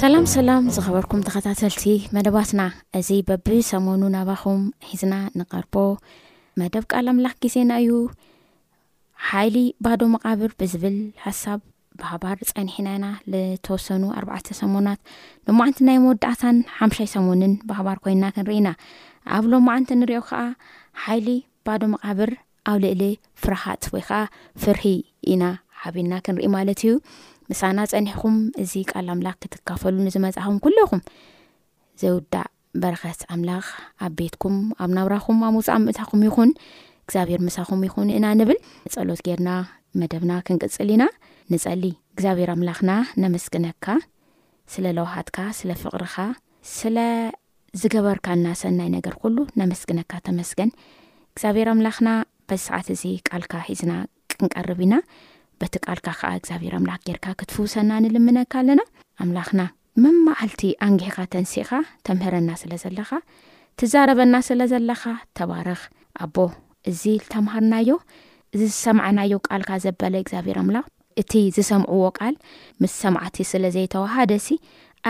ሰላም ሰላም ዝኸበርኩም ተኸታተልቲ መደባትና እዚ በቢ ሰሞኑ ናባኹም ሒዝና ንቐርቦ መደብ ቃል ኣምላኽ ግዜና እዩ ሓይሊ ባዶ መቓብር ብዝብል ሓሳብ ብሃባር ጸኒሕና ኢና ልተወሰኑ ኣርባዕተ ሰሞናት ሎማዓንቲ ናይ መወዳእታን ሓምሻይ ሰሙንን ብሃባር ኮይና ክንርኢ ኢና ኣብ ሎማዓንቲ ንሪኦ ከዓ ሓይሊ ባዶ መቃብር ኣብ ልእሊ ፍራሃት ወይ ከዓ ፍርሂ ኢና ሓቢና ክንርኢ ማለት እዩ ምሳና ፀኒሕኹም እዚ ቃል ኣምላክ ክትካፈሉ ንዝመፃኹም ኩለኹም ዘውዳእ በረኸት ኣምላኽ ኣብ ቤትኩም ኣብ ናብራኹም ኣብ ውፃእ ምእታኹም ይኹን እግዚኣብሔር ምሳኹም ይኹን ኢና ንብል ጸሎት ጌርና መደብና ክንቅጽል ኢና ንጸሊ እግዚኣብሔር ኣምላኽና ነመስግነካ ስለ ለውሃትካ ስለ ፍቕርኻ ስለ ዝገበርካና ሰናይ ነገር ኩሉ ነመስግነካ ተመስገን እግዚኣብሔር ኣምላኽና በዚ ሰዓት እዚ ቃልካ ሒዝና ክንቀርብ ኢና በቲ ቃልካ ከዓ እግዚኣብሔር ኣምላክ ጌርካ ክትፍውሰና ንልምነካ ኣለና ኣምላክና መማዓልቲ ኣንጊሕኻ ተንሲእኻ ተምህረና ስለ ዘለኻ ትዛረበና ስለ ዘለኻ ተባረኽ ኣቦ እዚ ዝተምሃርናዮ እዚ ዝሰማዕናዮ ቃልካ ዘበለ እግዚኣብሔር ኣምላክ እቲ ዝሰምዕዎ ቃል ምስ ሰማዕቲ ስለ ዘይተዋሃደሲ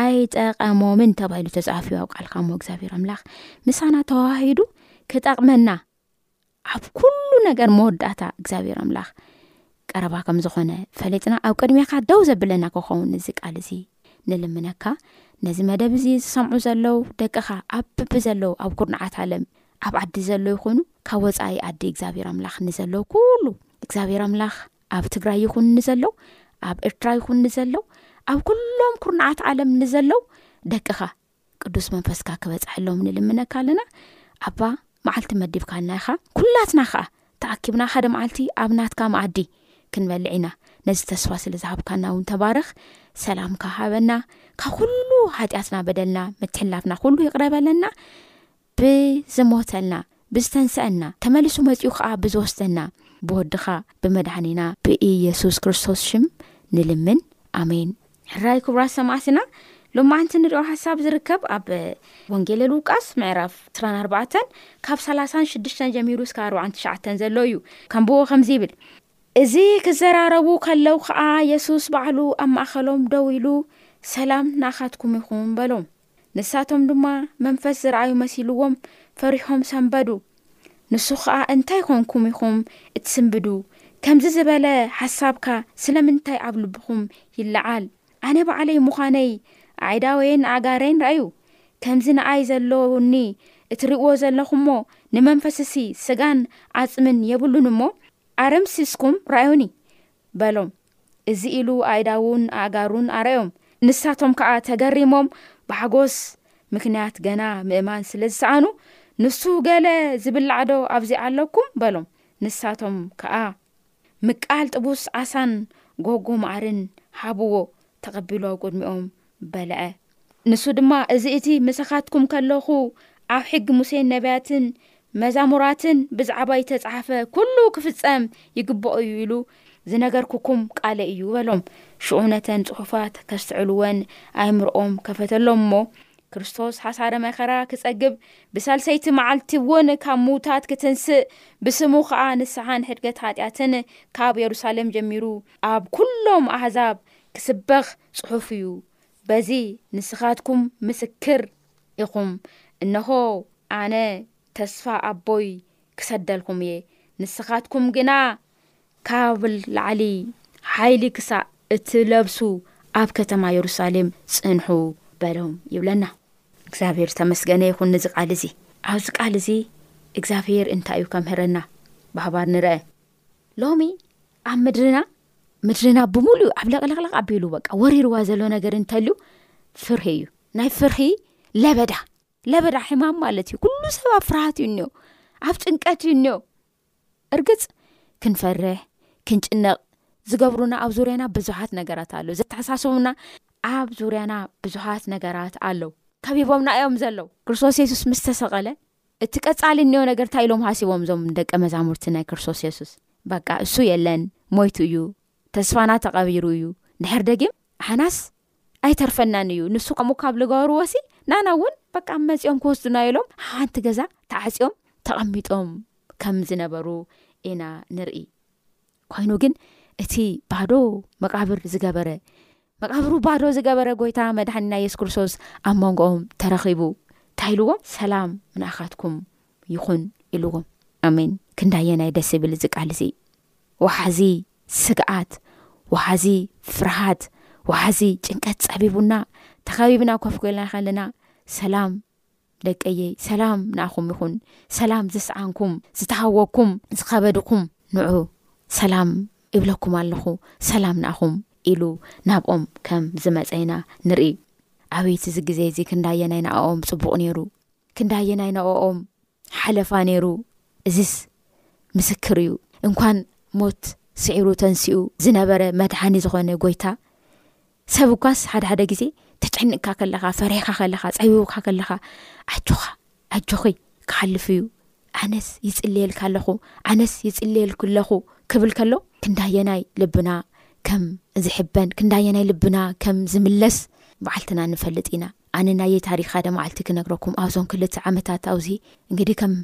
ኣይጠቐሞምን ተባሂሉ ተፃፊዩ ኣብ ቃልካ እሞ እግዚኣብሔር ኣምላክ ምሳና ተዋሂዱ ክጠቕመና ኣብ ኩሉ ነገር መወዳእታ እግዚኣብሔር ኣምላኽ ቀረባ ከም ዝኾነ ፈሊጥና ኣብ ቅድሜኻ ደው ዘብለና ክኸውን እዚ ቃል እዚ ንልምነካ ነዚ መደብ እዚ ዝሰምዑ ዘለው ደቅኻ ኣብ ብቢ ዘለው ኣብ ኩርናዓት ኣለም ኣብ ዓዲ ዘሎ ይኹኑ ካብ ወፃኢ ኣዲ እግዚኣብሔር ኣምላኽ ንዘለው ኩሉ እግዚኣብሔር ኣምላኽ ኣብ ትግራይ ይኹን ንዘለው ኣብ ኤርትራ ይኹን ንዘለው ኣብ ኩሎም ኩርናዓት ዓለም ንዘለው ደቅኻ ቅዱስ መንፈስካ ክበጽሐሎም ንልምነካ ኣለና ኣባ መዓልቲ መዲብካልና ኢኻ ኩላትና ከኣ ተኣኪብና ሓደ መዓልቲ ኣብ ናትካ መኣዲ ክንበልዕ ኢና ነዚ ተስፋ ስለ ዝሃብካና እውን ተባረኽ ሰላምካ ሃበና ካብ ኩሉ ሓጢኣትና በደልና ምትሕላፍና ኩሉ ይቕረበለና ብዝሞተልና ብዝተንሰኣና ተመሊሱ መጺኡ ከኣ ብዝወስደና ብወድኻ ብመድኃኒና ብኢየሱስ ክርስቶስ ሽም ንልምን ኣሜን። ሕራይ ክብራት ሰማዕትና ሎማዓንቲ ንሪኦ ሓሳብ ዝርከብ ኣብ ወንጌለ ሉቃስ ምዕራፍ ዕስራን ኣርባዕተን ካብ ሰላሳን ሽዱሽተን ጀሚሩ እስካ ኣርባዓን ትሽዓተን ዘሎ እዩ ከምብዎ ከምዚ ይብል እዚ ክዘራረቡ ከለው ከዓ የሱስ ባዕሉ ኣብ ማእኸሎም ደው ኢሉ ሰላም ንኣኻትኩም ይኹን በሎም ንሳቶም ድማ መንፈስ ዝረኣዩ መሲልዎም ፈሪሖም ሰንበዱ። ንሱ ኸኣ እንታይ ኰንኩም ኢኹም እትስንብዱ? ከምዚ ዝበለ ሓሳብካ ስለምንታይ ኣብ ልብኹም ይለዓል? ኣነ ባዕለይ ምዃነይ ኣዒዳወይን ኣእጋረይን ርኣዩ። ከምዚ ንኣይ ዘሎኒ እትርእይዎ ዘለኹምሞ ንመንፈስሲ ስጋን ዓጽምን የብሉን እሞ ኣረምሲስኩም ርኣዩኒ በሎም። እዚ ኢሉ ኣእዳዉን ኣእጋሩን ኣርኣዮም። ንሳቶም ከኣ ተገሪሞም ብሓጎስ ምኽንያት ገና ምእማን ስለ ዝሰኣኑ፣ ንሱ ገለ ዝብላዕዶ ኣብዚ ኣለኩም? በሎም። ንሳቶም ከኣ ምቃል ጥቡስ ዓሳን ጎጎ መዓርን ሃብዎ፣ ተቐቢሉ ኣብ ቅድሚኦም በልዐ። ንሱ ድማ እዚ እቲ ምሳኻትኩም ከሎኹ ኣብ ሕጊ ሙሴን ነብያትን መዛሙራትን ብዛዕባይ እተጸሓፈ ኵሉ ክፍጸም ይግብኦ እዩ ኢሉ ዝነገርኩኩም ቃለይ እዩ በሎም። ሽዑ ነተን ጽሑፋት ከስትዕልወን ኣእምሮኦም ከፈተሎም እሞ፣ ክርስቶስ ሓሳረ መከራ ክጸግብ ብሳልሰይቲ መዓልቲ እውን ካብ ምዉታት ክትንስእ ብስሙ ኸኣ ንስሓን ሕድገት ሓጢኣትን ካብ የሩሳሌም ጀሚሩ ኣብ ኵሎም ኣህዛብ ክስበኽ ጽሑፍ እዩ በዚ ንስኻትኩም ምስክር ኢኹም እንሆ ኣነ ተስፋ ኣቦይ ክሰደልኩም እየ ንስኻትኩም ግና ካብ ላዕሊ ሓይሊ ክሳእ እትለብሱ ኣብ ከተማ የሩሳሌም ጽንሑ በሎም ይብለና እግዚኣብሔር ዝተመስገነ ይኹን ንዚ ቃል እዚ ኣብዚ ቃል እዚ እግዚኣብሔር እንታይ እዩ ከምህረና ባህባር ንርአ ሎሚ ኣብ ምድርና ምድርና ብምሉእ ኣብ ለቕለቕለቕ ኣቢሉ በቃ ወሪርዋ ዘሎ ነገር እንተልዩ ፍርሂ እዩ ናይ ፍርሂ ለበዳ ለበዳ ሕማም ማለት እዩ ኩሉ ሰብ ኣብ ፍርሃት እዩ እኒኦ ኣብ ጭንቀት እዩ እኒኦ እርግፅ ክንፈርሕ ክንጭነቕ ዝገብሩና ኣብ ዙርያና ብዙሓት ነገራት ኣለው ዘተሓሳስቡና ኣብ ዙርያና ብዙሓት ነገራት ኣለው ከቢቦምና እዮም ዘለው ክርስቶስ የሱስ ምስ ተሰቐለ እቲ ቀጻሊ እንዮ ነገር እንታይ ኢሎም ሃሲቦም እዞም ደቀ መዛሙርቲ ናይ ክርስቶስ የሱስ በቃ እሱ የለን ሞይቱ እዩ ተስፋና ተቐቢሩ እዩ ድሕር ደጊም ሓናስ ኣይተርፈናን እዩ ንሱ ከምኡ ካብ ልገበርዎሲ ናና እውን በቃ መፂኦም ክወስዱና ኢሎም ሓንቲ ገዛ ተዓፂኦም ተቐሚጦም ከም ዝነበሩ ኢና ንርኢ ኮይኑ ግን እቲ ባዶ መቃብር ዝገበረ መቃብሩ ባዶ ዝገበረ ጎይታ መድሓኒና የሱስ ክርስቶስ ኣብ መንጎኦም ተረኺቡ እንታይ ኢልዎም ሰላም ንኣኻትኩም ይኹን ኢልዎም ኣሜን ክንዳየ ናይ ደስ ብል እዚ ቃል እዚ ወሓዚ ስግኣት ወሓዚ ፍርሃት ወሓዚ ጭንቀት ፀቢቡና ተኸቢብና ኮፍ ኮይልና ከለና ሰላም ደቀይይ ሰላም ንኣኹም ይኹን ሰላም ዝስዓንኩም ዝተሃወኩም ዝኸበድኹም ንዑ ሰላም እብለኩም ኣለኹ ሰላም ንኣኹም ኢሉ ናብኦም ከም ዝመጸ ኢና ንርኢ ኣቤት እዚ ግዜ እዚ ክንዳየናይ ንኣኦም ጽቡቕ ነይሩ ክንዳየናይ ንኣኦም ሓለፋ ነይሩ እዚስ ምስክር እዩ እንኳን ሞት ስዒሩ ተንስኡ ዝነበረ መድሓኒ ዝኾነ ጎይታ ሰብ እኳስ ሓደ ሓደ ግዜ ተጨንቅካ ከለኻ ፈሪሕካ ከለኻ ጸዊውካ ከለኻ ኣጆኻ ኣጆኺ ክሓልፍ እዩ ኣነስ ይጽልየልካ ኣለኹ ኣነስ ይጽልየልኩ ኣለኹ ክብል ከሎ ክንዳየናይ ልብና ከም ዝሕበን ክንዳየናይ ልብና ከም ዝምለስ በዓልትና ንፈልጥ ኢና ኣነ ናየይ ታሪክ ሓደ መዓልቲ ክነግረኩም ኣብዞም ክልተ ዓመታት ኣውዚ እንግዲ ከም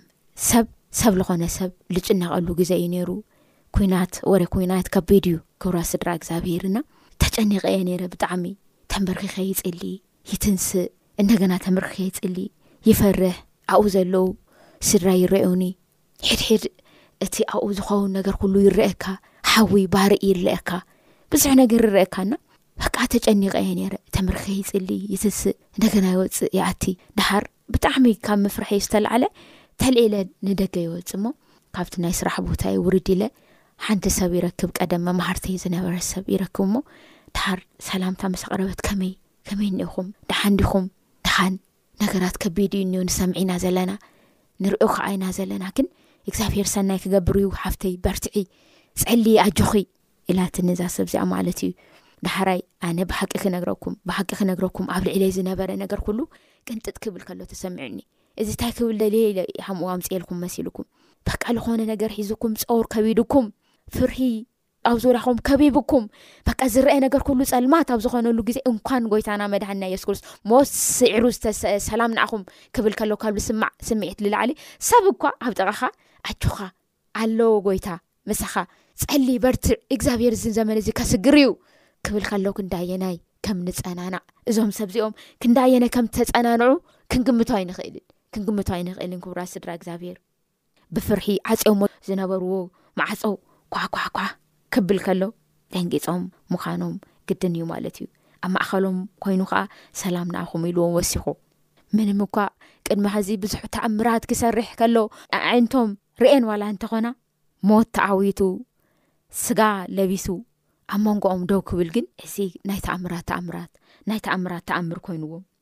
ሰብ ሰብ ዝኾነ ሰብ ዝጭነቀሉ ግዜ እዩ ነይሩ ኩናት ወረ ኩናት ከቢድ እዩ ክብራት ስድራ እግዛብሄር እና ተጨኒቀ እየ ነይረ ብጣዕሚ ተንበርኪከ ይፅሊ ይትንስእ እንደገና ተንበርኪከ ይፅሊ ይፈርሕ ኣብኡ ዘለው ስድራ ይረኡኒ ሕድሕድ እቲ ኣብኡ ዝኸውን ነገር ኩሉ ይረአካ ሓዊ ባርኢ ይረአካ ብዙሕ ነገር ይረአካ እና በቃ ተጨኒቀ እየ ነይረ ተንበርኪከ ይፅሊ ይትንስእ እንደገና ይወፅእ ይኣቲ ድሓር ብጣዕሚ ካብ ምፍርሐይ ዝተላዓለ ተልዒለ ንደገ ይወፅእ እሞ ካብቲ ናይ ስራሕ ቦታይ ውርድ ኢለ ሓንቲ ሰብ ይረክብ ቀደም መማህርተይ ዝነበረት ሰብ ይረክብ እሞ ድሓር ሰላምታ ምስ ኣቕረበት ከመይ ከመይ እኒኢኹም ድሓን ዲኹም ድሓን ነገራት ከቢድ እዩ እኒኦ ንሰምዕ ኢና ዘለና ንሪኦ ከዓ ኢና ዘለና ግን እግዚኣብሄር ሰናይ ክገብር እዩ ሓፍተይ በርትዒ ጸሊ ኣጆኺ ኢላትኒ እዛ ሰብ እዚኣ ማለት እዩ ዳሓራይ ኣነ ብሓቂ ክነግረኩም ብሓቂ ክነግረኩም ኣብ ልዕለይ ዝነበረ ነገር ኩሉ ቅንጥጥ ክብል ከሎ ተሰሚዑኒ እዚ ታይ ክብል ደልየ ኢለ ሓምኡ ኣምፅኤልኩም መሲልኩም በቃ ልኾነ ነገር ሒዝኩም ፀወር ከቢድኩም ፍርሂ ኣብ ዙርያኹም ከቢብኩም በቃ ዝረአ ነገር ኩሉ ፀልማት ኣብ ዝኾነሉ ግዜ እንኳን ጎይታና መድሃና የሱ ክርስ ሞስ ስዕሩ ዝተሰሰላም ንኣኹም ክብል ከሎ ካብ ዝስማዕ ስምዒት ልላዕሊ ሰብ እኳ ኣብ ጠቓኻ ኣጆኻ ኣሎ ጎይታ ምሳኻ ጸሊ በርትዕ እግዚኣብሔር እዚ ዘመን እዚ ከስግር እዩ ክብል ከሎ ክንዳየናይ ከም ንጸናናዕ እዞም ሰብዚኦም ክንዳየነ ከም ተጸናንዑ ክንግምቶ ኣይንኽእልን ክንግምቶ ኣይንኽእልን ክብራት ስድራ እግዚኣብሔር ብፍርሒ ዓጽዮሞ ዝነበርዎ ማዕጾ ኳኳኳ ክብል ከሎ ደንጊጾም ምዃኖም ግድን እዩ ማለት እዩ። ኣብ ማእኸሎም ኮይኑ ኸዓ ሰላም ንኣኹም ኢልዎም ወሲኹ። ምንም እኳ ቅድሚ ሐዚ ብዙሕ ተኣምራት ክሰርሕ ከሎ ኣዒንቶም ርኤን ዋላ እንተኾና ሞት ተዓዊቱ ስጋ ለቢሱ ኣብ መንጎኦም ደው ክብል ግን እዚ ናይ ተኣምራት ተኣምራት ናይ ተኣምራት ተኣምር ኮይንዎም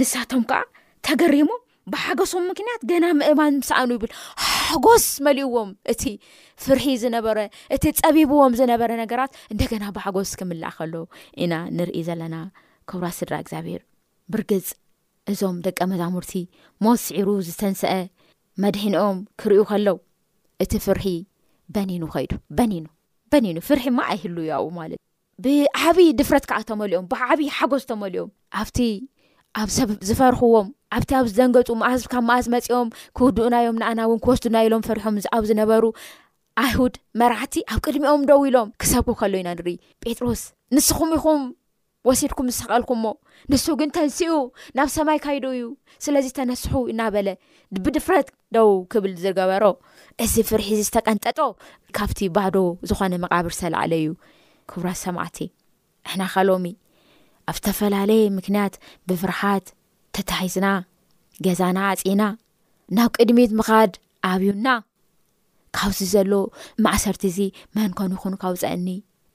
ንሳቶም ከዓ ተገሪሞም ብሓገሶም ምክንያት ገና ምእማን ምሰኣኑ ይብል ሓጎስ መሊእዎም እቲ ፍርሒ ዝነበረ እቲ ፀቢብዎም ዝነበረ ነገራት እንደገና ብሓጎስ ክምላእ ከሎ ኢና ንርኢ ዘለና ክብራ ስድራ እግዚኣብሄር ብርግፅ እዞም ደቀ መዛሙርቲ ሞት ስዒሩ ዝተንስአ መድሒንኦም ክርዩ ከለው እቲ ፍርሒ በኒኑ ከይዱ በኒኑ በኒኑ ፍርሒ ማ ኣይህሉ ያው ማለት ብዓብዪ ድፍረት ከኣ ተመሊኦም፣ ብዓብዪ ሓጎስ ተመሊኦም፣ ኣብቲ ኣብ ሰብ ዝፈርሕዎም፣ ኣብቲ ኣብ ዝደንገጹ፣ መኣዝ ካብ መኣዝ መጺኦም ክውድኡና እዮም፣ ንኣና እውን ክወስዱና ኢሎም ፈሪሖም ኣብ ዝነበሩ ኣይሁድ መራሕቲ ኣብ ቅድሚኦም ደው ኢሎም ክሰብኩ ከሎ ኢና ንርኢ። ጴጥሮስ ንስኹም ኢኹም ወሲድኩም ዝሰቐልኩሞ ንሱ ግን ተንሲኡ ናብ ሰማይ ካይዱ እዩ ስለዚ ተነስሑ እናበለ ብድፍረት ደው ክብል ዝገበሮ እዚ ፍርሒ ዝተቀንጠጦ ካብቲ ባዶ ዝኾነ መቃብር ዝተላዕለ እዩ ክብራት ሰማዕቲ ንሕናኻ ሎሚ ኣብ ዝተፈላለየ ምክንያት ብፍርሓት ተታሒዝና ገዛና ኣጺና ናብ ቅድሚት ምኻድ ኣብዩና ካብዚ ዘሎ ማእሰርቲ እዚ መን ኮን ይኹን ካውፀእኒ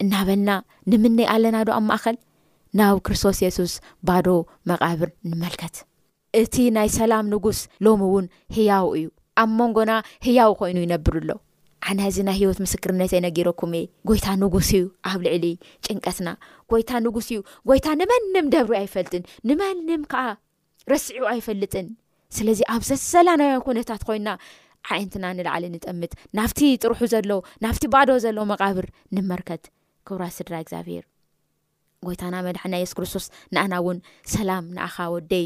እናበልና ንምነይ ኣለና ዶ ኣብ ማእኸል ናብ ክርስቶስ የሱስ ባዶ መቃብር ንመልከት እቲ ናይ ሰላም ንጉስ ሎሚ እውን ህያው እዩ። ኣብ መንጎና ህያው ኮይኑ ይነብር ኣሎ። ኣነ እዚ ናይ ህይወት ምስክርነተይ ነጊረኩም እየ። ጎይታ ንጉስ እዩ ኣብ ልዕሊ ጭንቀትና። ጎይታ ንጉስ እዩ። ጎይታ ንመንም ደብርዩ ኣይፈልጥን። ንመንም ከዓ ረሲዑ ኣይፈልጥን። ስለዚ ኣብ ዘሰላናዮ ኩነታት ኮይና ዓዒንትና ንላዕሊ ንጠምት። ናብቲ ጥርሑ ዘሎ ናብቲ ባዶ ዘሎ መቓብር ንመርከት። ክብራት ስድራ እግዚኣብሄር። ጎይታና መድሓና የሱስ ክርስቶስ ንኣና እውን ሰላም ንኣኻ ወደይ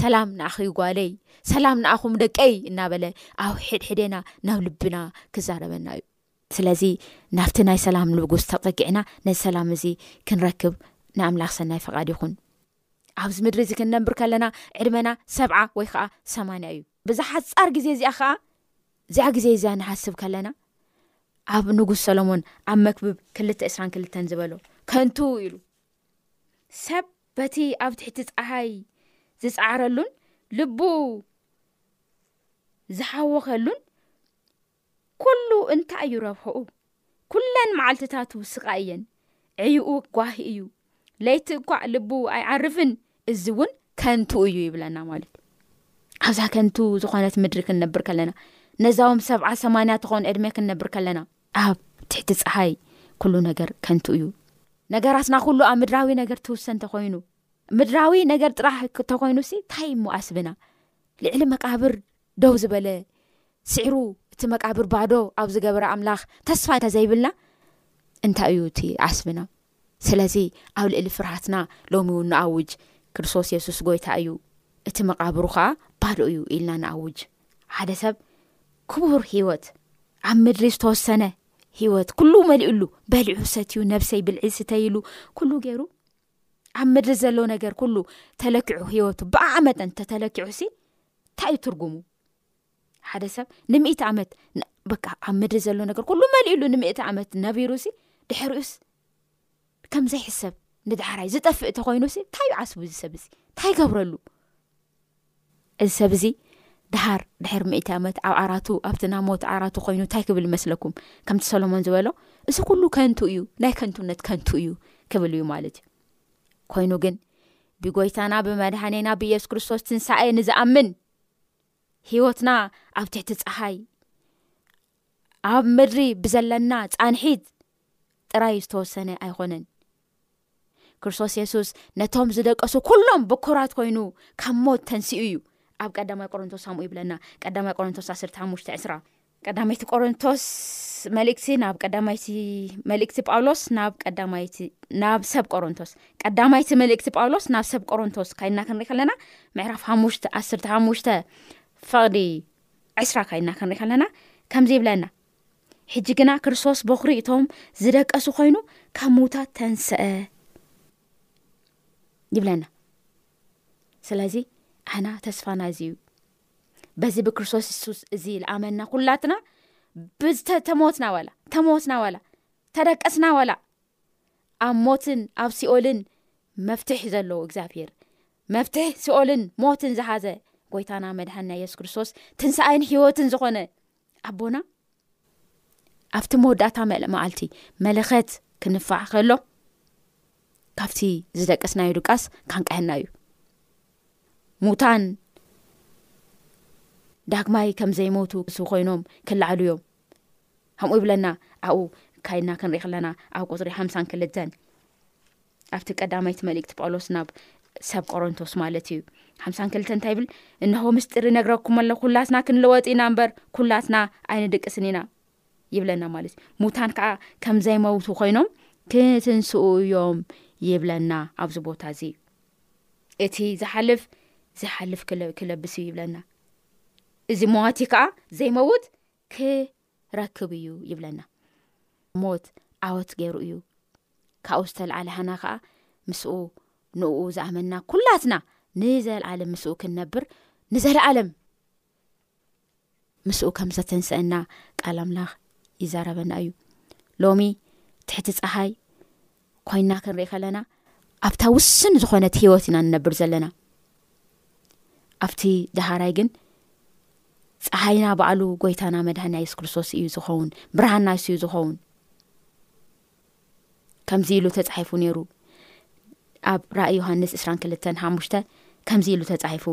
ሰላም ንኣኺ ጓለይ ሰላም ንኣኹም ደቀይ እናበለ ኣብ ሕድሕዴና ናብ ልብና ክዛረበና እዩ ስለዚ ናብቲ ናይ ሰላም ንጉስ ተፀጊዕና ነዚ ሰላም እዚ ክንረክብ ንኣምላኽ ሰናይ ፈቓድ ይኹን ኣብዚ ምድሪ እዚ ክንነብር ከለና ዕድመና ሰብዓ ወይ ከዓ ሰማንያ እዩ በዛ ሓጻር ግዜ እዚኣ ከኣ እዚኣ ግዜ እዚኣ ንሓስብ ከለና ኣብ ንጉስ ሰሎሞን ኣብ መክብብ ክልተ እስራን ክልተን ዝበሎ ከንቱ ኢሉ ሰብ በቲ ኣብ ትሕቲ ፀሓይ ዝፃዕረሉን ልቡ ዝሓወኸሉን ኩሉ እንታይ እዩ ረብሕኡ? ኩለን መዓልትታቱ ስቓይ እየን፣ ዕይኡ ጓሂ እዩ፣ ለይቲ እኳዕ ልቡ ኣይዓርፍን፣ እዚ እውን ከንቱ እዩ ይብለና ማለት እዩ። ኣብዛ ከንቱ ዝኾነት ምድሪ ክንነብር ከለና፣ ነዛዎም ሰብዓ ሰማንያ ትኾን ዕድሜ ክንነብር ከለና፣ ኣብ ትሕቲ ፀሓይ ኩሉ ነገር ከንቱ እዩ። ነገራትና ኩሉ ኣብ ምድራዊ ነገር ትውሰን እንተኾይኑ፣ ምድራዊ ነገር ጥራሕ እንተኾይኑሲ እንታይ እሞ ኣስብና፣ ልዕሊ መቃብር ደው ዝበለ ስዒሩ እቲ መቃብር ባዶ ኣብ ዝገበረ ኣምላኽ ተስፋ እንተ ዘይብልና እንታይ እዩ እቲ ዓስብና ስለዚ ኣብ ልእሊ ፍርሃትና ሎሚ እውን ንኣውጅ ክርስቶስ የሱስ ጎይታ እዩ እቲ መቃብሩ ከኣ ባዶ እዩ ኢልና ንኣውጅ ሓደ ሰብ ክቡር ህይወት ኣብ ምድሪ ዝተወሰነ ህይወት ኩሉ መሊኡሉ በሊዑ ሰትዩ ነብሰይ ብልዒ ስተይሉ ኩሉ ገይሩ ኣብ ምድሪ ዘሎ ነገር ኩሉ ተለኪዑ ሂወቱ ብኣኣ መጠን ተተለኪዑ ሲ እንታይ እዩ ትርጉሙ ሓደ ሰብ ንምእት ዓመት በቃ ኣብ ምድሪ ዘሎ ነገር ኩሉ መልእሉ ንምእት ዓመት ነቢሩ ሲ ድሕሪኡስ ከምዘይሕሰብ ንድሓራይ ዝጠፍእ እተኮይኑ ሲ እንታይ እዩ ዓስቡ እዚ ሰብ እዚ እንታይ ይገብረሉ እዚ ሰብ እዚ ደሓር ድሕሪ ሚእቲ ዓመት ኣብ ዓራቱ ኣብቲ ናይ ሞት ዓራቱ ኮይኑ እንታይ ክብል ይመስለኩም? ከምቲ ሰሎሞን ዝበሎ እዚ ኩሉ ከንቱ እዩ፣ ናይ ከንቱነት ከንቱ እዩ ክብል እዩ ማለት እዩ። ኮይኑ ግን ብጎይታና ብመድሓኔና ብኢየሱስ ክርስቶስ ትንሳኤ ንዝኣምን ህይወትና ኣብ ትሕቲ ፀሓይ ኣብ ምድሪ ብዘለና ጻንሒት ጥራይ ዝተወሰነ ኣይኾነን ክርስቶስ የሱስ ነቶም ዝደቀሱ ኩሎም ብኩራት ኮይኑ ካብ ሞት ተንስኡ እዩ ኣብ ቀዳማይ ቆሮንቶስ ከምኡ ይብለና ቀዳማይ ቆሮንቶስ 1ሓ ዕስራ ቀዳመይቲ ቆሮንቶስ መልእክቲ ናብ ቀዳማይቲ መልእክቲ ጳውሎስ ናብ ቀዳማይቲ ናብ ሰብ ቆሮንቶስ ቀዳማይቲ መልእክቲ ጳውሎስ ናብ ሰብ ቆሮንቶስ ካይድና ክንሪኢ ከለና ምዕራፍ ሓሙሽተ ዓስርተ ሓሙሽተ ፈቕዲ ዕስራ ካይድና ክንሪኢ ከለና ከምዘይብለና ሕጂ ግና ክርስቶስ በኩሪ እቶም ዝደቀሱ ኮይኑ ካብ ምውታት ተንሰአ ይብለና ስለዚ ኣና ተስፋና እዚ እዩ በዚ ብክርስቶስ የሱስ እዚ ዝኣመና ኩላትና ብዝተተሞትና ዋላ ተሞትና ዋላ ተደቀስና ዋላ ኣብ ሞትን ኣብ ሲኦልን መፍትሕ ዘለዎ እግዚኣብሔር መፍትሕ ሲኦልን ሞትን ዝሓዘ ጎይታና መድሃንና የሱስ ክርስቶስ ትንሳኣይን ሂወትን ዝኾነ ኣቦና ኣብቲ መወዳእታ መኣልቲ መለኸት ክንፋዕ ከሎ ካብቲ ዝደቀስናዩ ድቃስ ካንቀሐና እዩ ሙታን ዳግማይ ከም ዘይሞቱ ዝኮይኖም ክላዕሉ እዮም ከምኡ ይብለና ኣብኡ ካይድና ክንርኢ ከለና ኣብ ቁፅሪ ሓምሳን ክልተን ኣብቲ ቀዳማይቲ መልእክቲ ጳውሎስ ናብ ሰብ ቆረንቶስ ማለት እዩ ሓምሳን ክልተ እንታይ ይብል እንሆ ምስጢር ይነግረኩም ኣሎ ኩላትና ክንልወጥ ኢና እምበር ኩላትና ኣይንድቅስን ኢና ይብለና ማለት እዩ ሙታን ከዓ ከም ዘይመውቱ ኮይኖም ክትንስኡ እዮም ይብለና ኣብዚ ቦታ እዚ እቲ ዝሓልፍ ዝሓልፍ ክለብስ እዩ ይብለና እዚ መዋቲ ከዓ ዘይመውት ክረክብ እዩ ይብለና ሞት ዓወት ገይሩ እዩ ካብኡ ዝተልዓለ ሃና ከዓ ምስኡ ንኡ ዝኣመና ኩላትና ንዘለዓለም ምስኡ ክንነብር ንዘለዓለም ምስኡ ከም ዘተንስአና ቃል ኣምላኽ ይዛረበና እዩ ሎሚ ትሕቲ ፀሓይ ኮይና ክንርኢ ከለና ኣብታ ውስን ዝኾነት ሂወት ኢና ንነብር ዘለና ኣብቲ ደሃራይ ግን ፀሓይና ባዕሉ ጎይታና መድሃና የሱስ ክርስቶስ እዩ ዝኸውን ብርሃና ዩ ዝኸውን ከምዚ ኢሉ ተፃሒፉ ነይሩ ኣብ ራእይ ዮሃንስ 2ራክልተ ሓሙሽተ ከምዚ ኢሉ ተፃሒፉ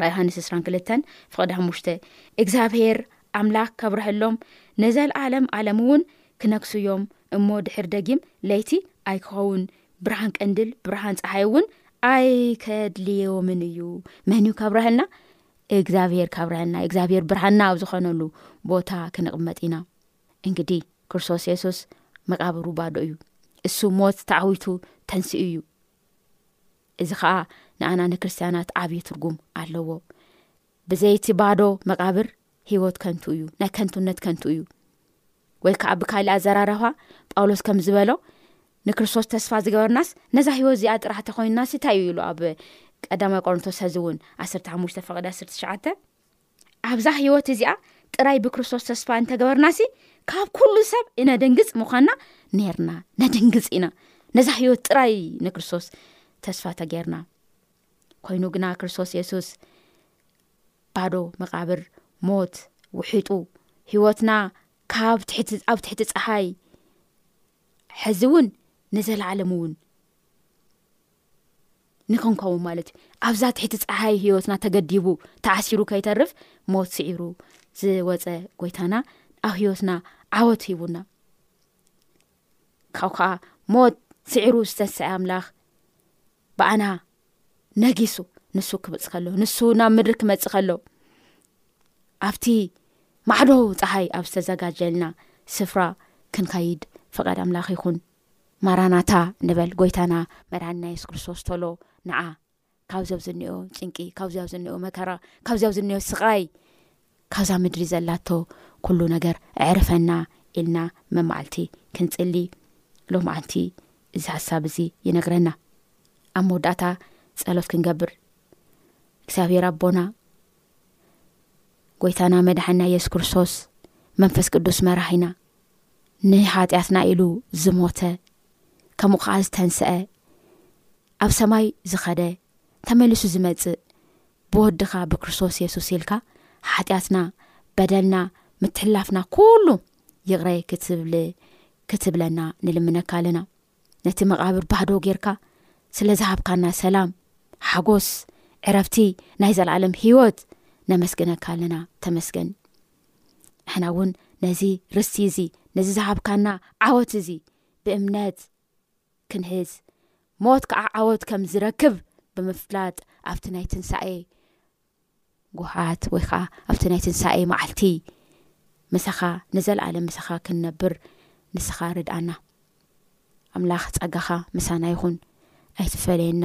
ራ ዮሃንስ እስራን ክልተን ፍቐዲ ሓሙሽተ እግዚኣብሄር ኣምላኽ ከብረሀሎም ነዘለዓለም ኣለም እውን ክነግሱ እዮም እሞ ድሕር ደጊም ለይቲ ኣይክኸውን ብርሃን ቀንድል ብርሃን ፀሓይ እውን ኣይከድልዮምን እዩ መን እዩ ከብረሀልና እግዚኣብሄር ከብረሀልና እግዚኣብሄር ብርሃና ኣብ ዝኾነሉ ቦታ ክንቕመጥ ኢና እንግዲ ክርስቶስ የሱስ መቃብሩ ባዶ እዩ እሱ ሞት ተዓዊቱ ተንስኡ እዩ እዚ ኸዓ ንኣና ንክርስትያናት ዓብዪ ትርጉም ኣለዎ ብዘይቲ ባዶ መቓብር ህይወት ከንቱ እዩ ናይ ከንቱነት ከንቱ እዩ ወይ ከዓ ብካልእ ኣዘራረባ ጳውሎስ ከም ዝበሎ ንክርስቶስ ተስፋ ዝገበርናስ ነዛ ህይወት እዚኣ ጥራሕ ተኮይንናስ እንታይ እዩ ኢሉ ኣብ ቀዳማይ ቆሮንቶስ ሰዚ እውን ዓሰርተ ሓሙሽተ ፈቅዲ ዓስርተ ትሽዓተ ኣብዛ ህይወት እዚኣ ጥራይ ብክርስቶስ ተስፋ እንተገበርናሲ ካብ ኩሉ ሰብ እነደንግፅ ምዃንና ነርና ነደንግፅ ኢና ነዛ ህይወት ጥራይ ንክርስቶስ ተስፋ ተገርና ኮይኑ ግና ክርስቶስ የሱስ ባዶ መቃብር ሞት ውሒጡ ህይወትና ካብ ኣብ ትሕቲ ፀሓይ ሕዚ እውን ንዘለዓለም እውን ንክንከውን ማለት እዩ ኣብዛ ትሕቲ ፀሓይ ሂወትና ተገዲቡ ተዓሲሩ ከይተርፍ ሞት ስዒሩ ዝወፀ ጎይታና ኣብ ሂወትና ዓወት ሂቡና ካብ ከዓ ሞት ስዒሩ ዝተንስዐ ኣምላኽ ብኣና ነጊሱ ንሱ ክምፅ ከሎ ንሱ ናብ ምድሪ ክመፅ ከሎ ኣብቲ ማዕዶ ፀሓይ ኣብ ዝተዘጋጀልና ስፍራ ክንከይድ ፍቓድ ኣምላኽ ይኹን ማራናታ ንበል ጎይታና መድሓኒና የሱስ ክርስቶስ ቶሎ ንዓ ካብዚ ኣብዚ እኒኦ ጭንቂ ካብዚ ኣብዚ እኒኦ መከራ ካብዚ ኣብዚ እኒኦ ስቓይ ካብዛ ምድሪ ዘላቶ ኩሉ ነገር ኣዕርፈና ኢልና መማዓልቲ ክንፅሊ ሎማዓንቲ እዚ ሓሳብ እዚ ይነግረና ኣብ መወዳእታ ፀሎት ክንገብር እግዚኣብሔር ኣቦና ጎይታና መድሓኒና የሱስ ክርስቶስ መንፈስ ቅዱስ መራሒና ንኃጢኣትና ኢሉ ዝሞተ ከምኡ ኸዓ ዝተንስአ ኣብ ሰማይ ዝኸደ ተመልሱ ዝመጽእ ብወድኻ ብክርስቶስ የሱስ ኢልካ ሓጢኣትና በደልና ምትሕላፍና ኩሉ ይቕረ ክትብል ክትብለና ንልምነካ ኣለና ነቲ መቓብር ባህዶ ጌርካ ስለ ዝሃብካና ሰላም ሓጎስ ዕረፍቲ ናይ ዘለዓለም ህይወት ነመስግነካ ኣለና ተመስገን ንሕና እውን ነዚ ርስቲ እዚ ነዚ ዝሃብካና ዓወት እዚ ብእምነት ክንህዝ ሞት ከዓ ዓወት ከም ዝረክብ ብምፍላጥ ኣብቲ ናይ ትንሳኤ ጉሓት ወይ ከዓ ኣብቲ ናይ ትንሳኤ መዓልቲ ምሳኻ ንዘለኣለም ምሳኻ ክንነብር ንስኻ ርድኣና ኣምላኽ ፀጋኻ ምሳና ይኹን ኣይትፈለየና